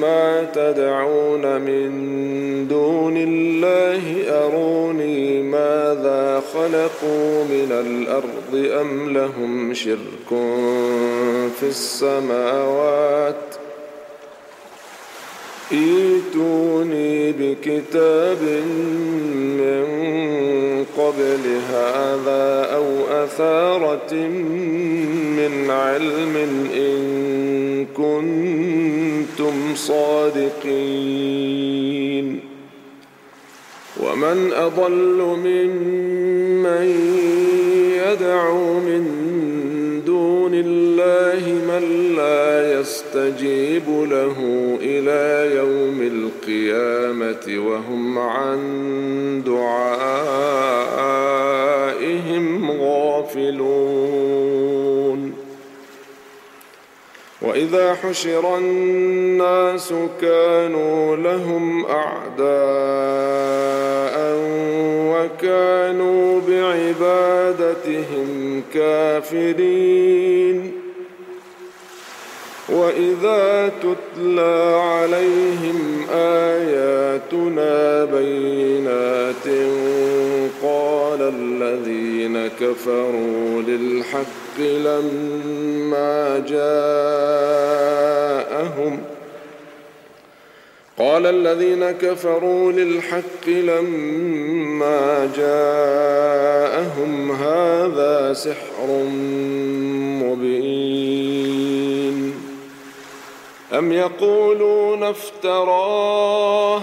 ما تدعون من دون الله أروني ماذا خلقوا من الأرض أم لهم شرك في السماوات ائتوني بكتاب من قبل هذا أو أثارة من علم إن كنتم صادقين. ومن أضل ممن يدعو من دون الله من لا يستجيب له إلى يوم القيامة وهم عن دعائهم غافلون. وإذا حشر الناس كانوا لهم أعداء وكانوا بعبادتهم كافرين. وإذا تتلى عليهم آياتنا بينات قال الذين كفروا للحق لما جاءهم قال الذين كفروا للحق لما جاءهم هذا سحر مبين أم يقولون افتراه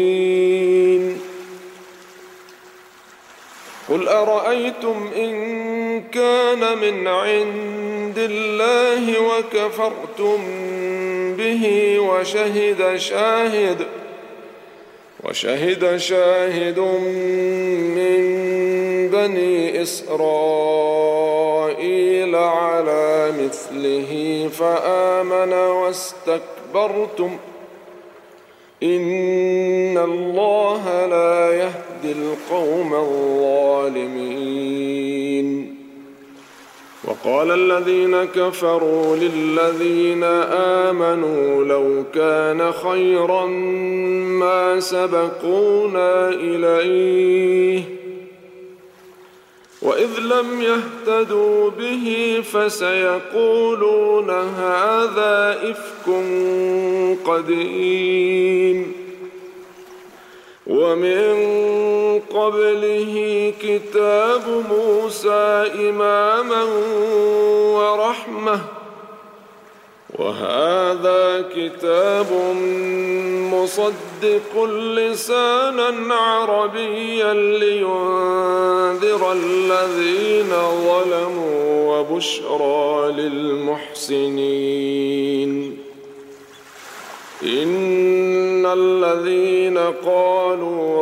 قل أرأيتم إن كان من عند الله وكفرتم به وشهد شاهد وشهد شاهد من بني إسرائيل على مثله فآمن واستكبرتم إن الله لا يهدي القوم الظالمين. وقال الذين كفروا للذين آمنوا لو كان خيرا ما سبقونا إليه وإذ لم يهتدوا به فسيقولون هذا إفك قديم. ومن قبله كتاب موسى إماما ورحمة وهذا كتاب مصدق لسانا عربيا لينذر الذين ظلموا وبشرى للمحسنين. إن الذين قالوا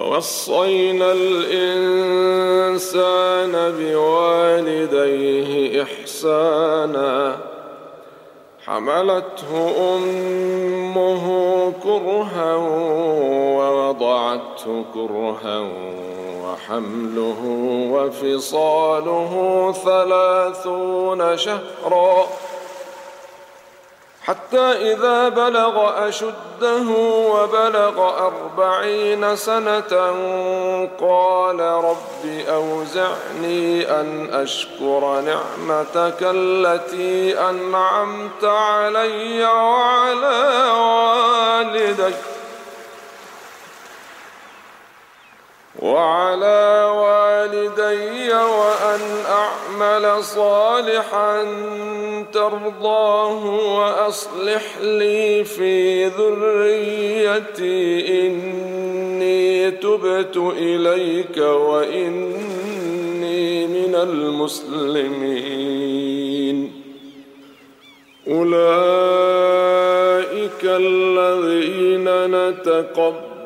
ووصينا الإنسان بوالديه إحساناً. حملته أمه كرها ووضعته كرها وحمله وفصاله ثلاثون شهرا. حتى إذا بلغ أشده وبلغ أربعين سنة قال رب أوزعني أن أشكر نعمتك التي أنعمت علي وعلى والدي. وعلى والدي وأن أعمل صالحا ترضاه وأصلح لي في ذريتي. إني تبت إليك وإني من المسلمين. أولئك الذين نتقبل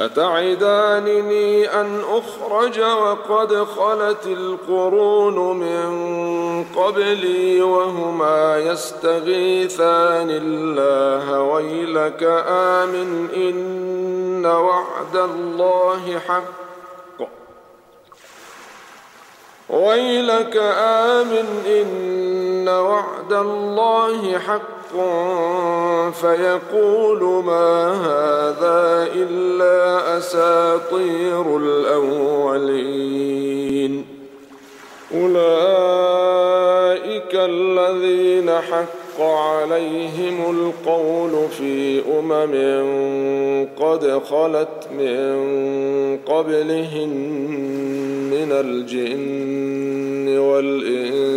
أتعدانني أن أخرج وقد خلت القرون من قبلي وهما يستغيثان الله ويلك آمن إن وعد الله حق. ويلك آمن إن وعد الله حق. فيقول ما هذا إلا أساطير الأولين. أولئك الذين حق عليهم القول في أمم قد خلت من قبلهم من الجن والإنس.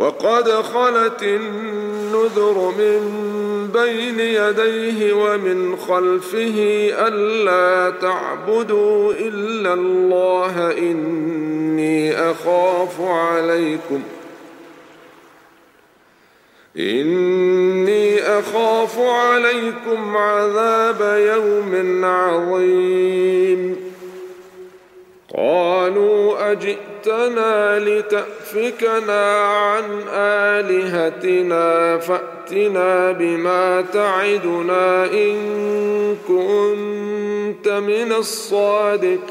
وقد خلت النذر من بين يديه ومن خلفه ألا تعبدوا إلا الله إني أخاف عليكم إني أخاف عليكم عذاب يوم عظيم قالوا أجئتنا لتأفكنا عن آلهتنا فأتنا بما تعدنا إن كنت من الصادقين.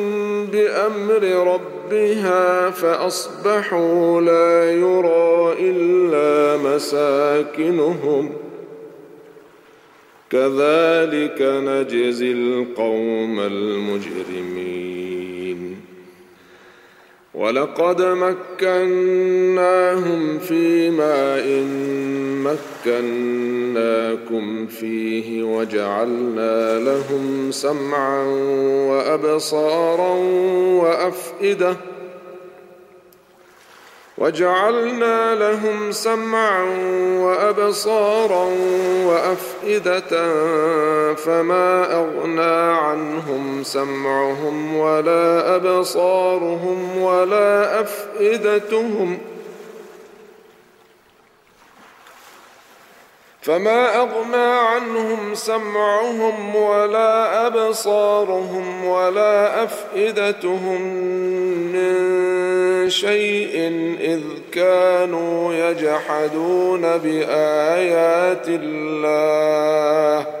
بأمر ربها فأصبحوا لا يرى إلا مساكنهم. كذلك نجزي القوم المجرمين. ولقد مكناهم في ماء مكناكم فيه وجعلنا لهم سمعا وأبصارا وأفئدة وجعلنا لهم سمعا وأبصارا وأفئدة فما أغنى عنهم سمعهم ولا أبصارهم ولا أفئدتهم فما أغنى عنهم سمعهم ولا أبصارهم ولا أفئدتهم من شيء إذ كانوا يجحدون بآيات الله.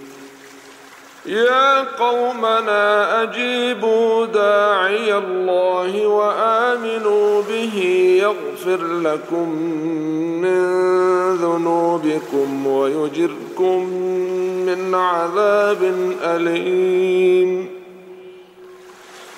يا قومنا أجيبوا داعي الله وآمنوا به يغفر لكم من ذنوبكم ويجركم من عذاب أليم.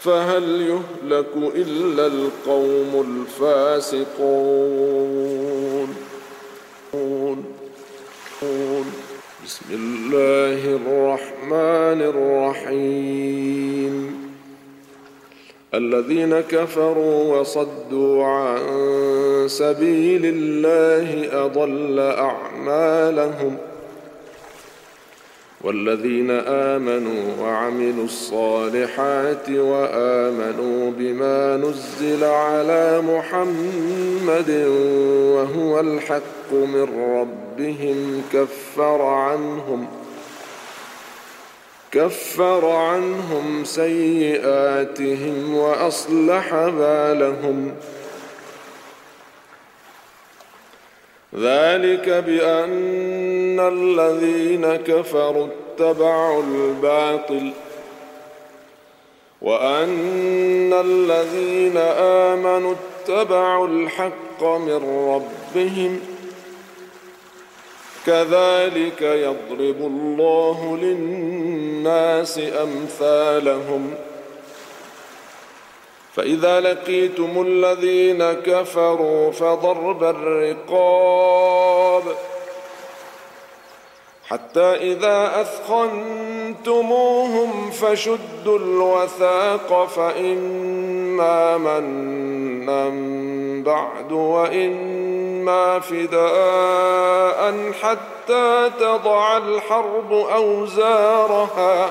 فهل يهلك إلا القوم الفاسقون؟ بسم الله الرحمن الرحيم. الذين كفروا وصدوا عن سبيل الله أضل أعمالهم والذين آمنوا وعملوا الصالحات وآمنوا بما نزل على محمد وهو الحق من ربهم كفر عنهم كفر عنهم سيئاتهم وأصلح بالهم. ذلك بأن الذين كفروا اتبعوا الباطل وان الذين امنوا اتبعوا الحق من ربهم كذلك يضرب الله للناس امثالهم فاذا لقيتم الذين كفروا فضرب الرقاب حتى إذا أثخنتموهم فشدوا الوثاق فإما منا بعد وإما فداء حتى تضع الحرب أوزارها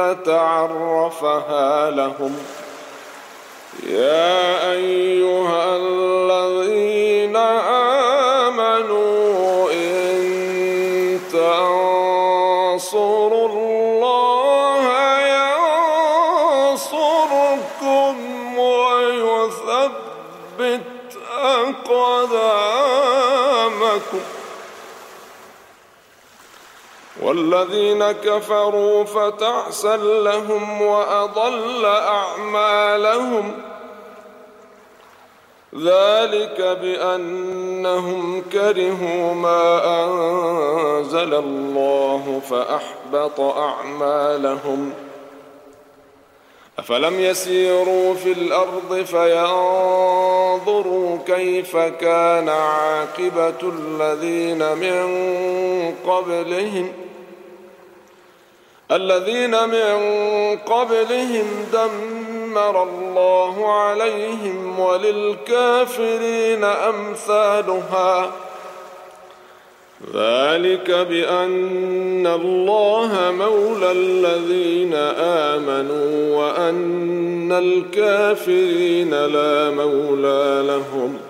الجنة لهم. يا أيها الذين آمنوا والذين كفروا فتعسا لهم وأضل أعمالهم. ذلك بأنهم كرهوا ما أنزل الله فأحبط أعمالهم ۖ. أفلم يسيروا في الأرض فينظروا كيف كان عاقبة الذين من قبلهم. الذين من قبلهم دمر الله عليهم وللكافرين أمثالها. ذلك بأن الله مولى الذين آمنوا وأن الكافرين لا مولى لهم ۖ.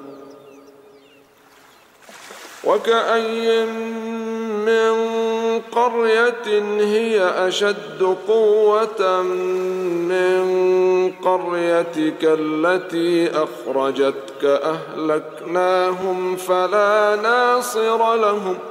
وكأي من قرية هي أشد قوة من قريتك التي أخرجتك أهلكناهم فلا ناصر لهم ۖ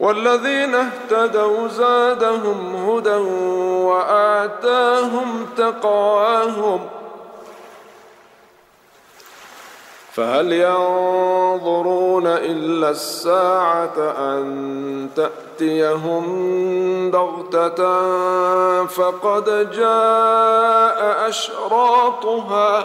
والذين اهتدوا زادهم هدى وآتاهم تقواهم ۖ. فهل ينظرون إلا الساعة أن تأتيهم بغتة فقد جاء أشراطها.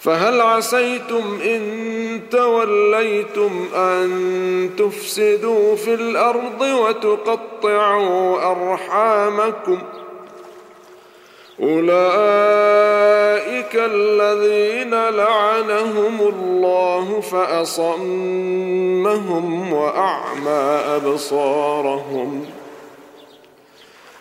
فهل عسيتم إن توليتم أن تفسدوا في الأرض وتقطعوا أرحامكم؟ أولئك الذين لعنهم الله فأصمهم وأعمى أبصارهم ۖ.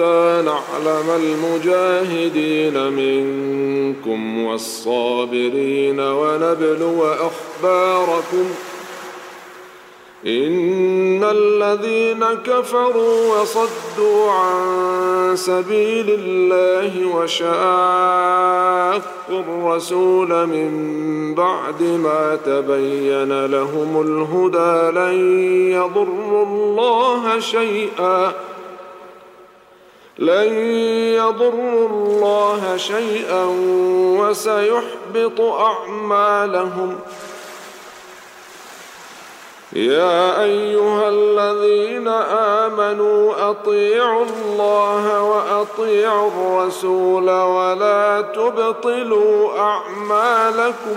نعلم المجاهدين منكم والصابرين ونبلو أخباركم. إن الذين كفروا وصدوا عن سبيل الله وشاقوا الرسول من بعد ما تبين لهم الهدى لن يضروا الله شيئا. لن يضروا الله شيئا وسيحبط أعمالهم. يا أيها الذين آمنوا أطيعوا الله وأطيعوا الرسول ولا تبطلوا أعمالكم.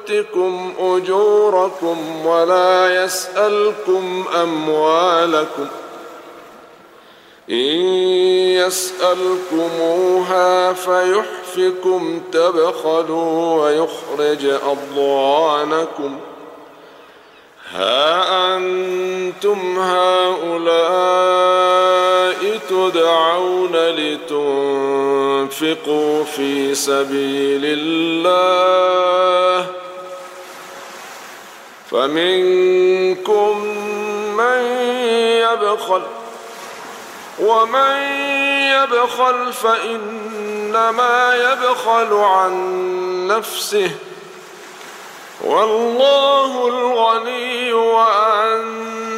يؤتكم أجوركم ولا يسألكم أموالكم إن يسألكموها فيحفكم تبخلوا ويخرج أضوانكم ها أنتم هؤلاء تدعون لتنفقوا في سبيل الله فمنكم من يبخل ومن يبخل فإنما يبخل عن نفسه والله الغني وأنتم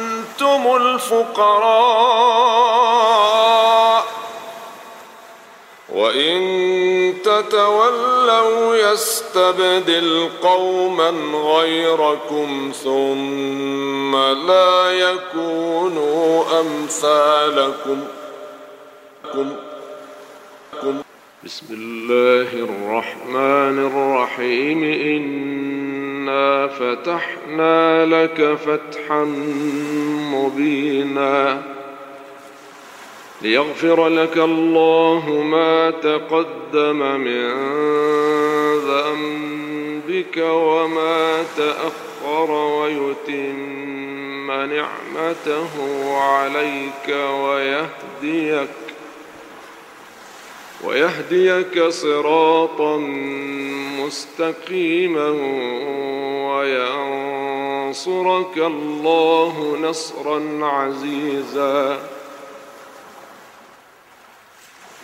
الفقراء وإن تتولوا يستبدل قوما غيركم ثم لا يكونوا أمثالكم. بسم الله الرحمن الرحيم. إنا فتحنا لك فتحا مبينا. ليغفر لك الله ما تقدم من ذنبك وما تأخر ويتم نعمته عليك ويهديك ويهديك صراطا مستقيما وينصرك الله نصرا عزيزا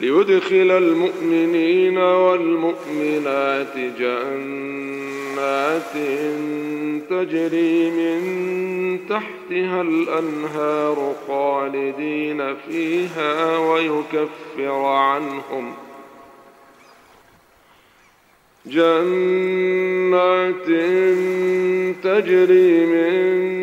ليدخل المؤمنين والمؤمنات جنات تجري من تحتها الأنهار خالدين فيها ويكفر عنهم ۖ. جنات تجري من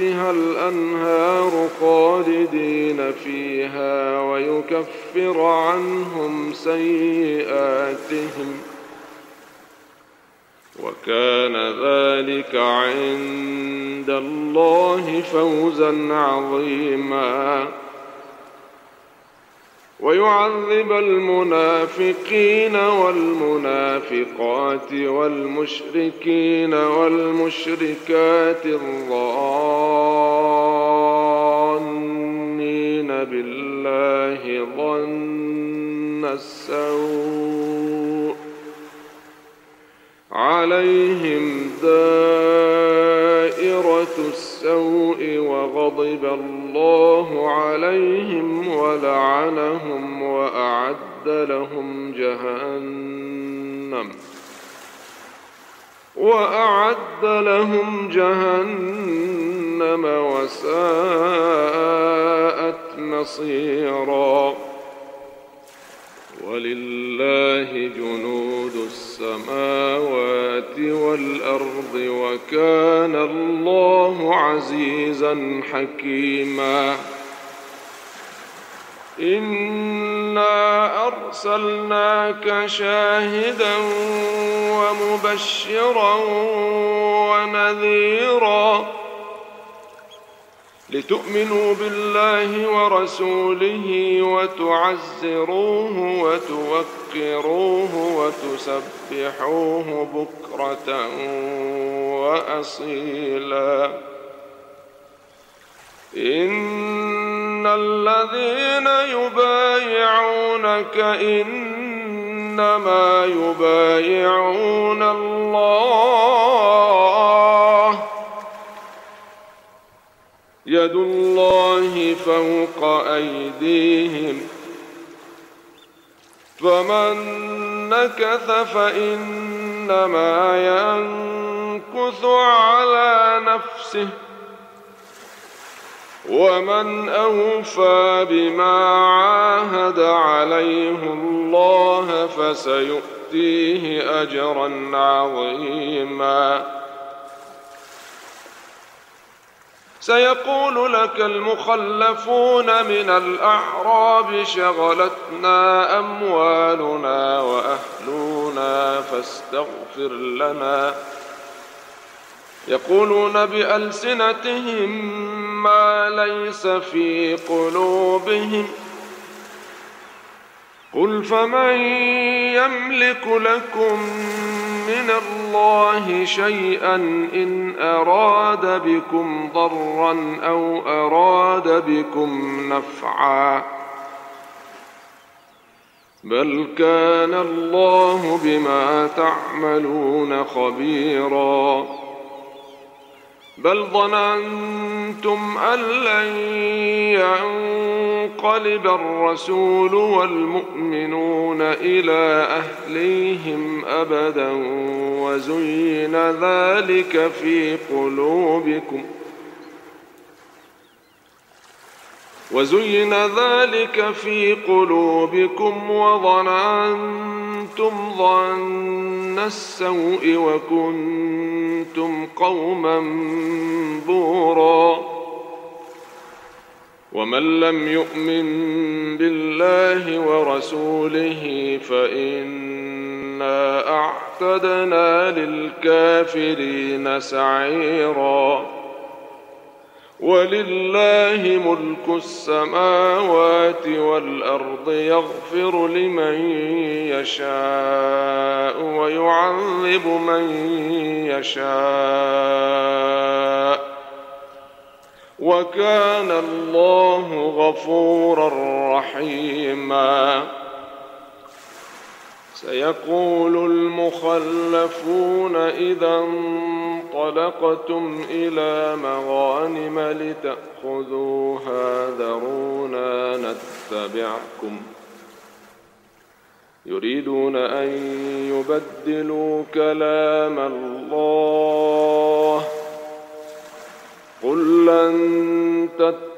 تحتها الأنهار خالدين فيها ويكفر عنهم سيئاتهم وكان ذلك عند الله فوزا عظيما ويعذب المنافقين والمنافقات والمشركين والمشركات الظانين بالله ظن السوء عليهم دائرة السوء وغضب الله عليهم ولعنهم وأعد لهم جهنم وأعد لهم جهنم وساءت مصيراً ولله جنود السماوات والأرض وكان الله عزيزا حكيما. انا ارسلناك شاهدا ومبشرا ونذيرا لتؤمنوا بالله ورسوله وتعزروه وتوقروه وتسبحوه بكرة وأصيلا. إن الذين يبايعونك إنما يبايعون الله يد الله فوق أيديهم. فمن نكث فإنما ينكث على نفسه. ومن أوفى بما عاهد عليه الله فسيؤتيه أجرا عظيما. سيقول لك المخلفون من الأعراب شغلتنا أموالنا وأهلنا فاستغفر لنا. يقولون بألسنتهم ما ليس في قلوبهم. قل فمن يملك لكم من الله شيئا إن أراد بكم ضرا أو أراد بكم نفعا. بل كان الله بما تعملون خبيراً. بل ظننتم أن لن ينقلب الرسول والمؤمنون إلى أهليهم أبدا وزين ذلك في قلوبكم وزين ذلك في قلوبكم وظننتم ظن السوء وكنتم قوما بورا. ومن لم يؤمن بالله ورسوله فإنا أعتدنا للكافرين سعيرا. ولله ملك السماوات والأرض يغفر لمن يشاء ويعذب من يشاء وكان الله غفورا رحيما سيقول المخلفون إذا انطلقتم إلى مغانم لتاخذوها ذرونا نتبعكم. يريدون أن يبدلوا كلام الله. قل لن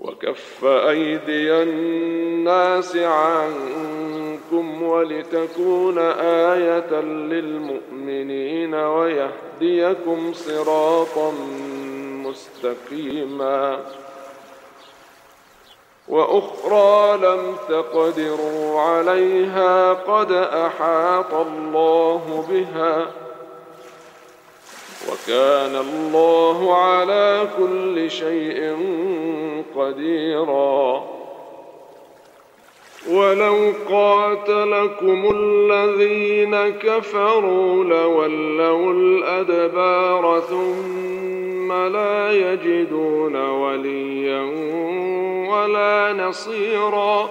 وكف أيدي الناس عنكم ولتكون آية للمؤمنين ويهديكم صراطا مستقيما. وأخرى لم تقدروا عليها قد أحاط الله بها وكان الله على كل شيء قديرا. ولو قاتلكم الذين كفروا لولوا الأدبار ثم لا يجدون وليا ولا نصيرا.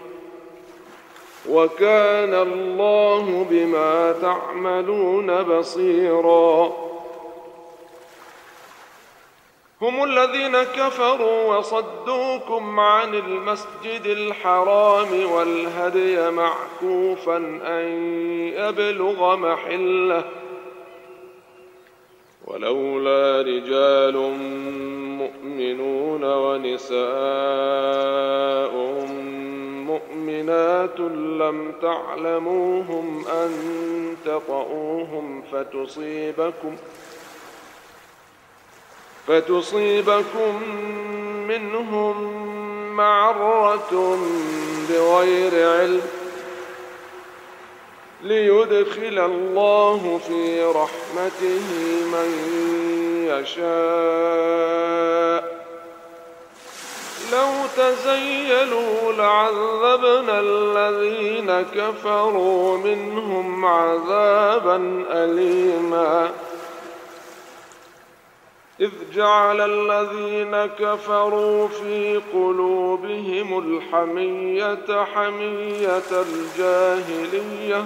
وكان الله بما تعملون بصيرا. هم الذين كفروا وصدوكم عن المسجد الحرام والهدي معكوفا أن يبلغ محله. ولولا رجال مؤمنون ونساء لم تعلموهم أن تطؤوهم فتصيبكم فتصيبكم منهم معرة بغير علم ليدخل الله في رحمته من يشاء لو تزيلوا لعذبنا الذين كفروا منهم عذابا أليما. إذ جعل الذين كفروا في قلوبهم الحمية حمية الجاهلية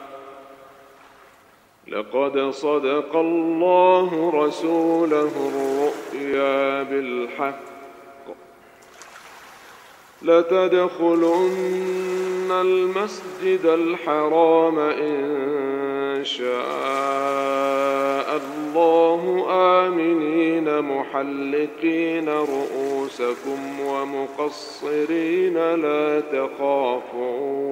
لقد صدق الله رسوله الرؤيا بالحق. لتدخلن المسجد الحرام إن شاء الله آمنين محلقين رؤوسكم ومقصرين لا تخافون.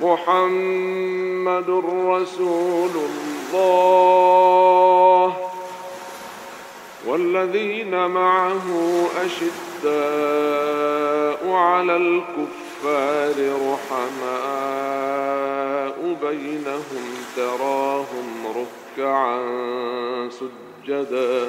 محمد رسول الله والذين معه أشداء على الكفار رحماء بينهم تراهم ركعا سجداً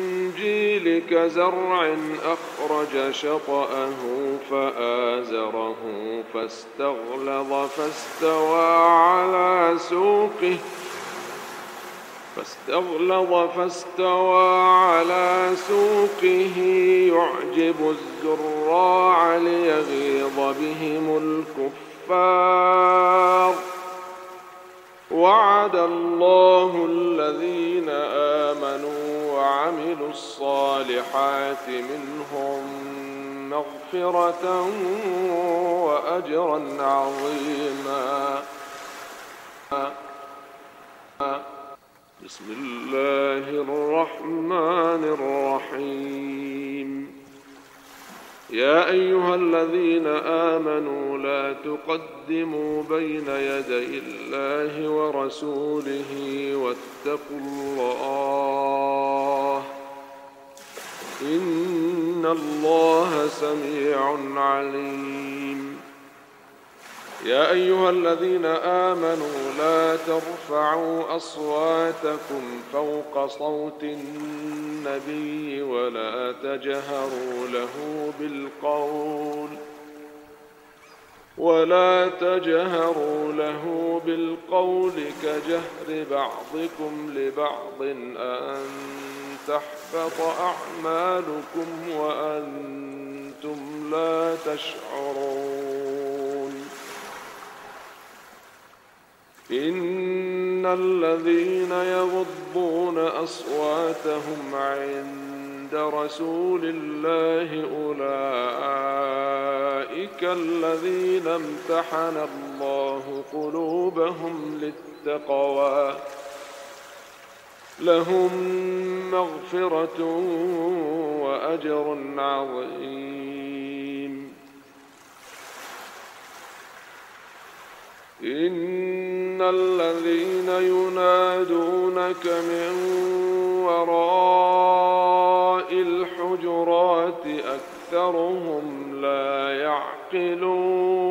الإنجيل كزرع أخرج شطأه فآزره فاستغلظ فاستوى على سوقه فاستغلظ فاستوى على سوقه يعجب الزراع ليغيظ بهم الكفار وعد الله الذين آمنوا وعملوا الصالحات منهم مغفرة وأجرا عظيما. بسم الله الرحمن الرحيم. يا أيها الذين آمنوا لا تقدموا بين يدي الله ورسوله واتقوا الله إن الله سميع عليم. يا أيها الذين آمنوا لا ترفعوا أصواتكم فوق صوت النبي ولا تجهروا له بالقول ولا تجهروا له بالقول كجهر بعضكم لبعض أن تحبط أعمالكم وأنتم لا تشعرون. إن الذين يغضون أصواتهم عند رسول الله أولئك الذين امتحن الله قلوبهم للتقوى. لهم مغفرة وأجر عظيم. إن الذين ينادونك من وراء الحجرات أكثرهم لا يعقلون.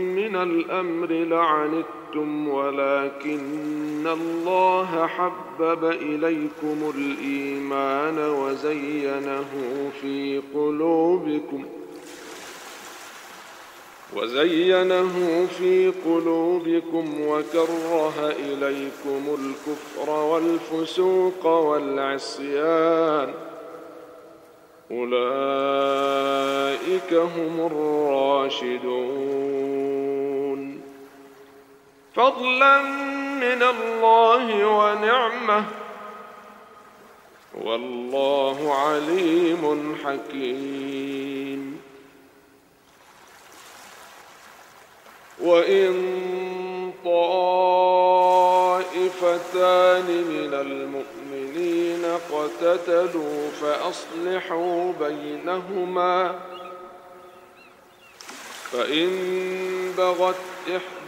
الأمر لعنتم ولكن الله حبب إليكم الإيمان وزينه في قلوبكم وزينه في قلوبكم وكره إليكم الكفر والفسوق والعصيان أولئك هم الراشدون فضلا من الله ونعمة. والله عليم حكيم. وإن طائفتان من المؤمنين اقتتلوا فأصلحوا بينهما. فإن بغت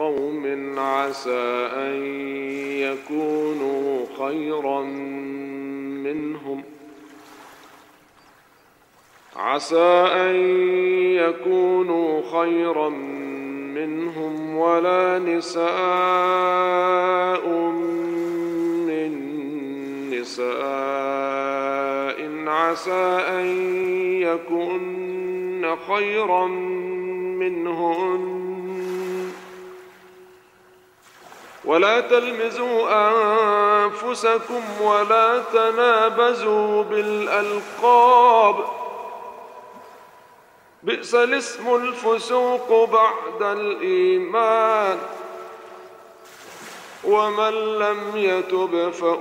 قوم عسى أن يكونوا خيرا منهم. عسى أن يكونوا خيرا منهم ولا نساء من نساء. عسى أن يكن خيرا منهن. ولا تلمزوا أنفسكم ولا تنابزوا بالألقاب. بئس الاسم الفسوق بعد الإيمان. ومن لم يتب فأولئك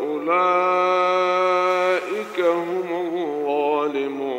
هم الظالمون.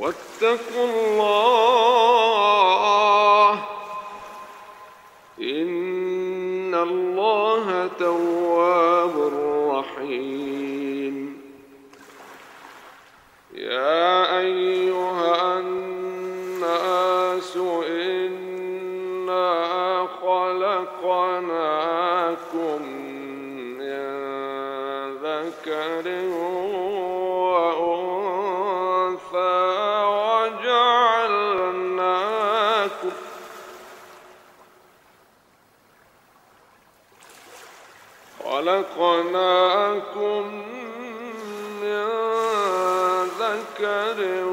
واتقوا الله خلقناكم من ذكر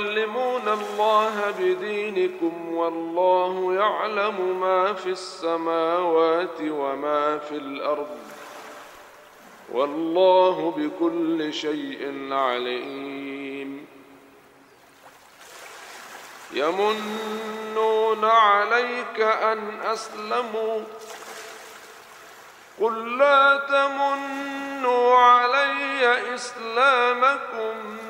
قل أتعلمون الله بدينكم والله يعلم ما في السماوات وما في الأرض والله بكل شيء عليم. يمنون عليك أن أسلموا. قل لا تمنوا علي إسلامكم.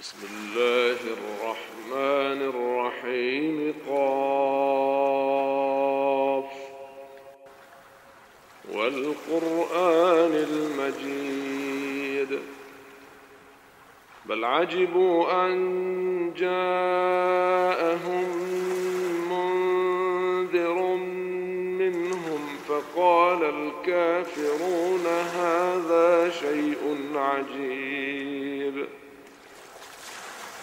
بسم الله الرحمن الرحيم. قاف. والقرآن المجيد. بل عجبوا أن جاءهم منذر منهم فقال الكافرون هذا شيء عجيب.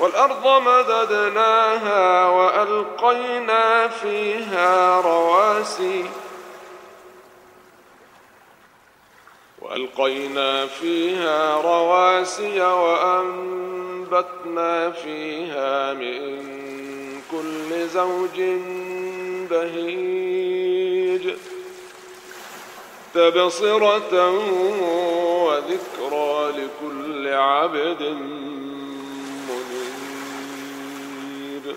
والأرض مددناها وألقينا فيها رواسي. وألقينا فيها رواسي وأنبتنا فيها من كل زوج بهيج. تبصرة وذكرى لكل عبد منيب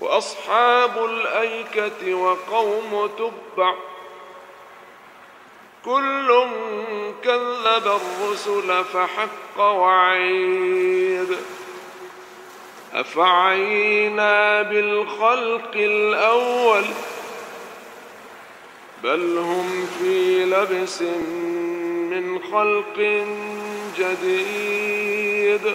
وأصحاب الأيكة وقوم تبع كل كذب الرسل فحق وعيد أفعينا بالخلق الأول بل هم في لبس من خلق جديد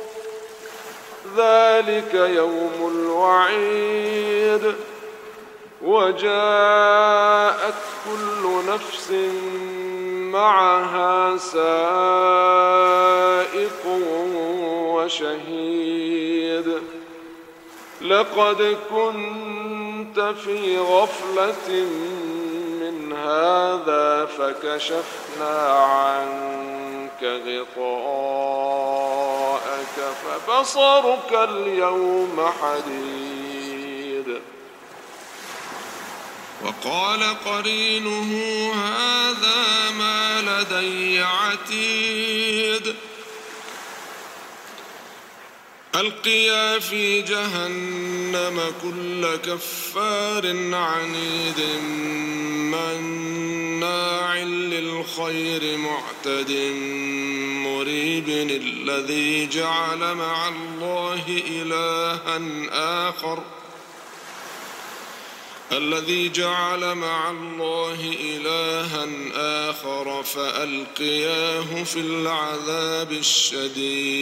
ذلك يوم الوعيد. وجاءت كل نفس معها سائق وشهيد. لقد كنت في غفلة من هذا فكشفنا عنك غطاءك فبصرك اليوم حديد. وقال قرينه هذا ما لدي عتيد. ألقيا في جهنم كل كفار عنيد مناع للخير معتد مريب الذي جعل مع الله إلها آخر ۖ الذي جعل مع الله إلها آخر فألقياه في العذاب الشديد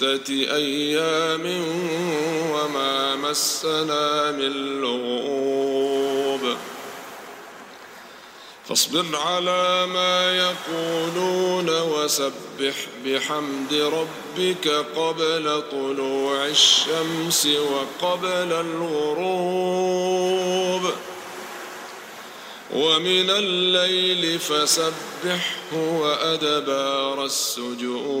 ستة أيام وما مسنا من لغوب. فاصبر على ما يقولون وسبح بحمد ربك قبل طلوع الشمس وقبل الغروب. ومن الليل فسبحه وأدبار السجود.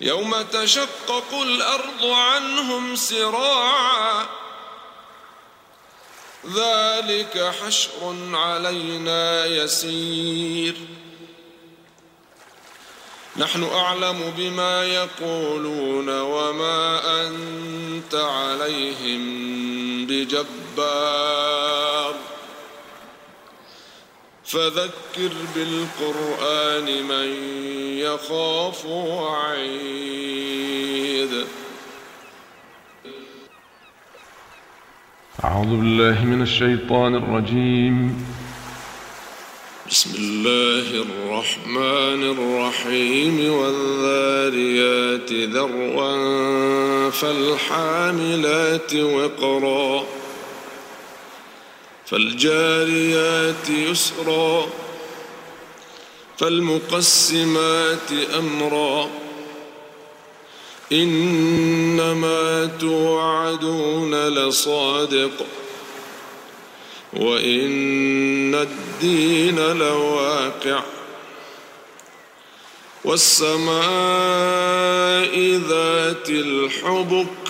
يوم تشقق الأرض عنهم سراعا. ذلك حشر علينا يسير. نحن أعلم بما يقولون وما أنت عليهم بجبار. فذكر بالقرآن من يخاف وعيد. أعوذ بالله من الشيطان الرجيم. بسم الله الرحمن الرحيم. والذاريات ذروا فالحاملات وقرا. فالجاريات يسرا فالمقسمات أمرا. إنما توعدون لصادق وإن الدين لواقع. والسماء ذات الحبك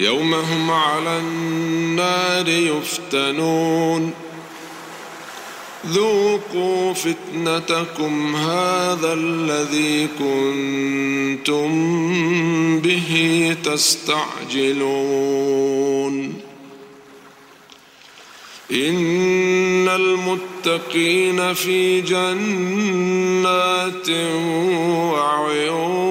يوم هم على النار يفتنون. ذوقوا فتنتكم هذا الذي كنتم به تستعجلون. إن المتقين في جنات وعيون.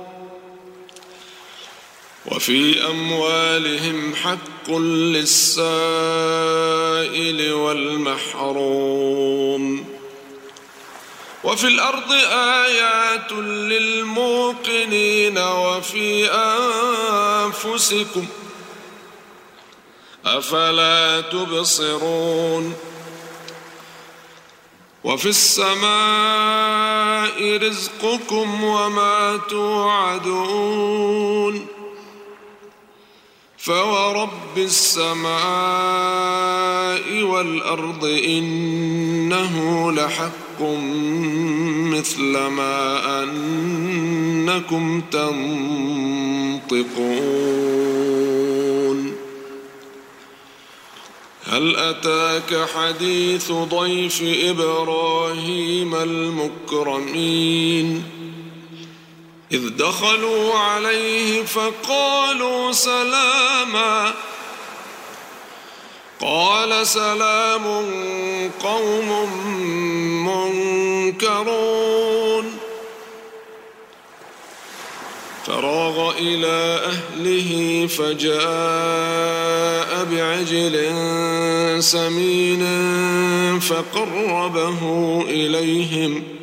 وفي أموالهم حق للسائل والمحروم. وفي الأرض آيات للموقنين وفي أنفسكم أفلا تبصرون. وفي السماء رزقكم وما توعدون. فورب السماء والأرض إنه لحق مثل ما أنكم تنطقون هل أتاك حديث ضيف إبراهيم المكرمين إذ دخلوا عليه فقالوا سلاما. قال سلام قوم منكرون. فراغ إلى أهله فجاء بعجل سمين فقربه إليهم.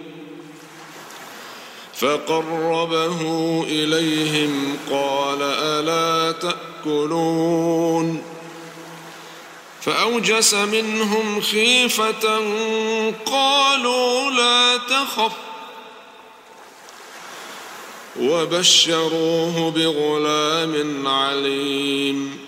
فقربه إليهم قال ألا تأكلون فأوجس منهم خيفة قالوا لا تخف وبشروه بغلام عليم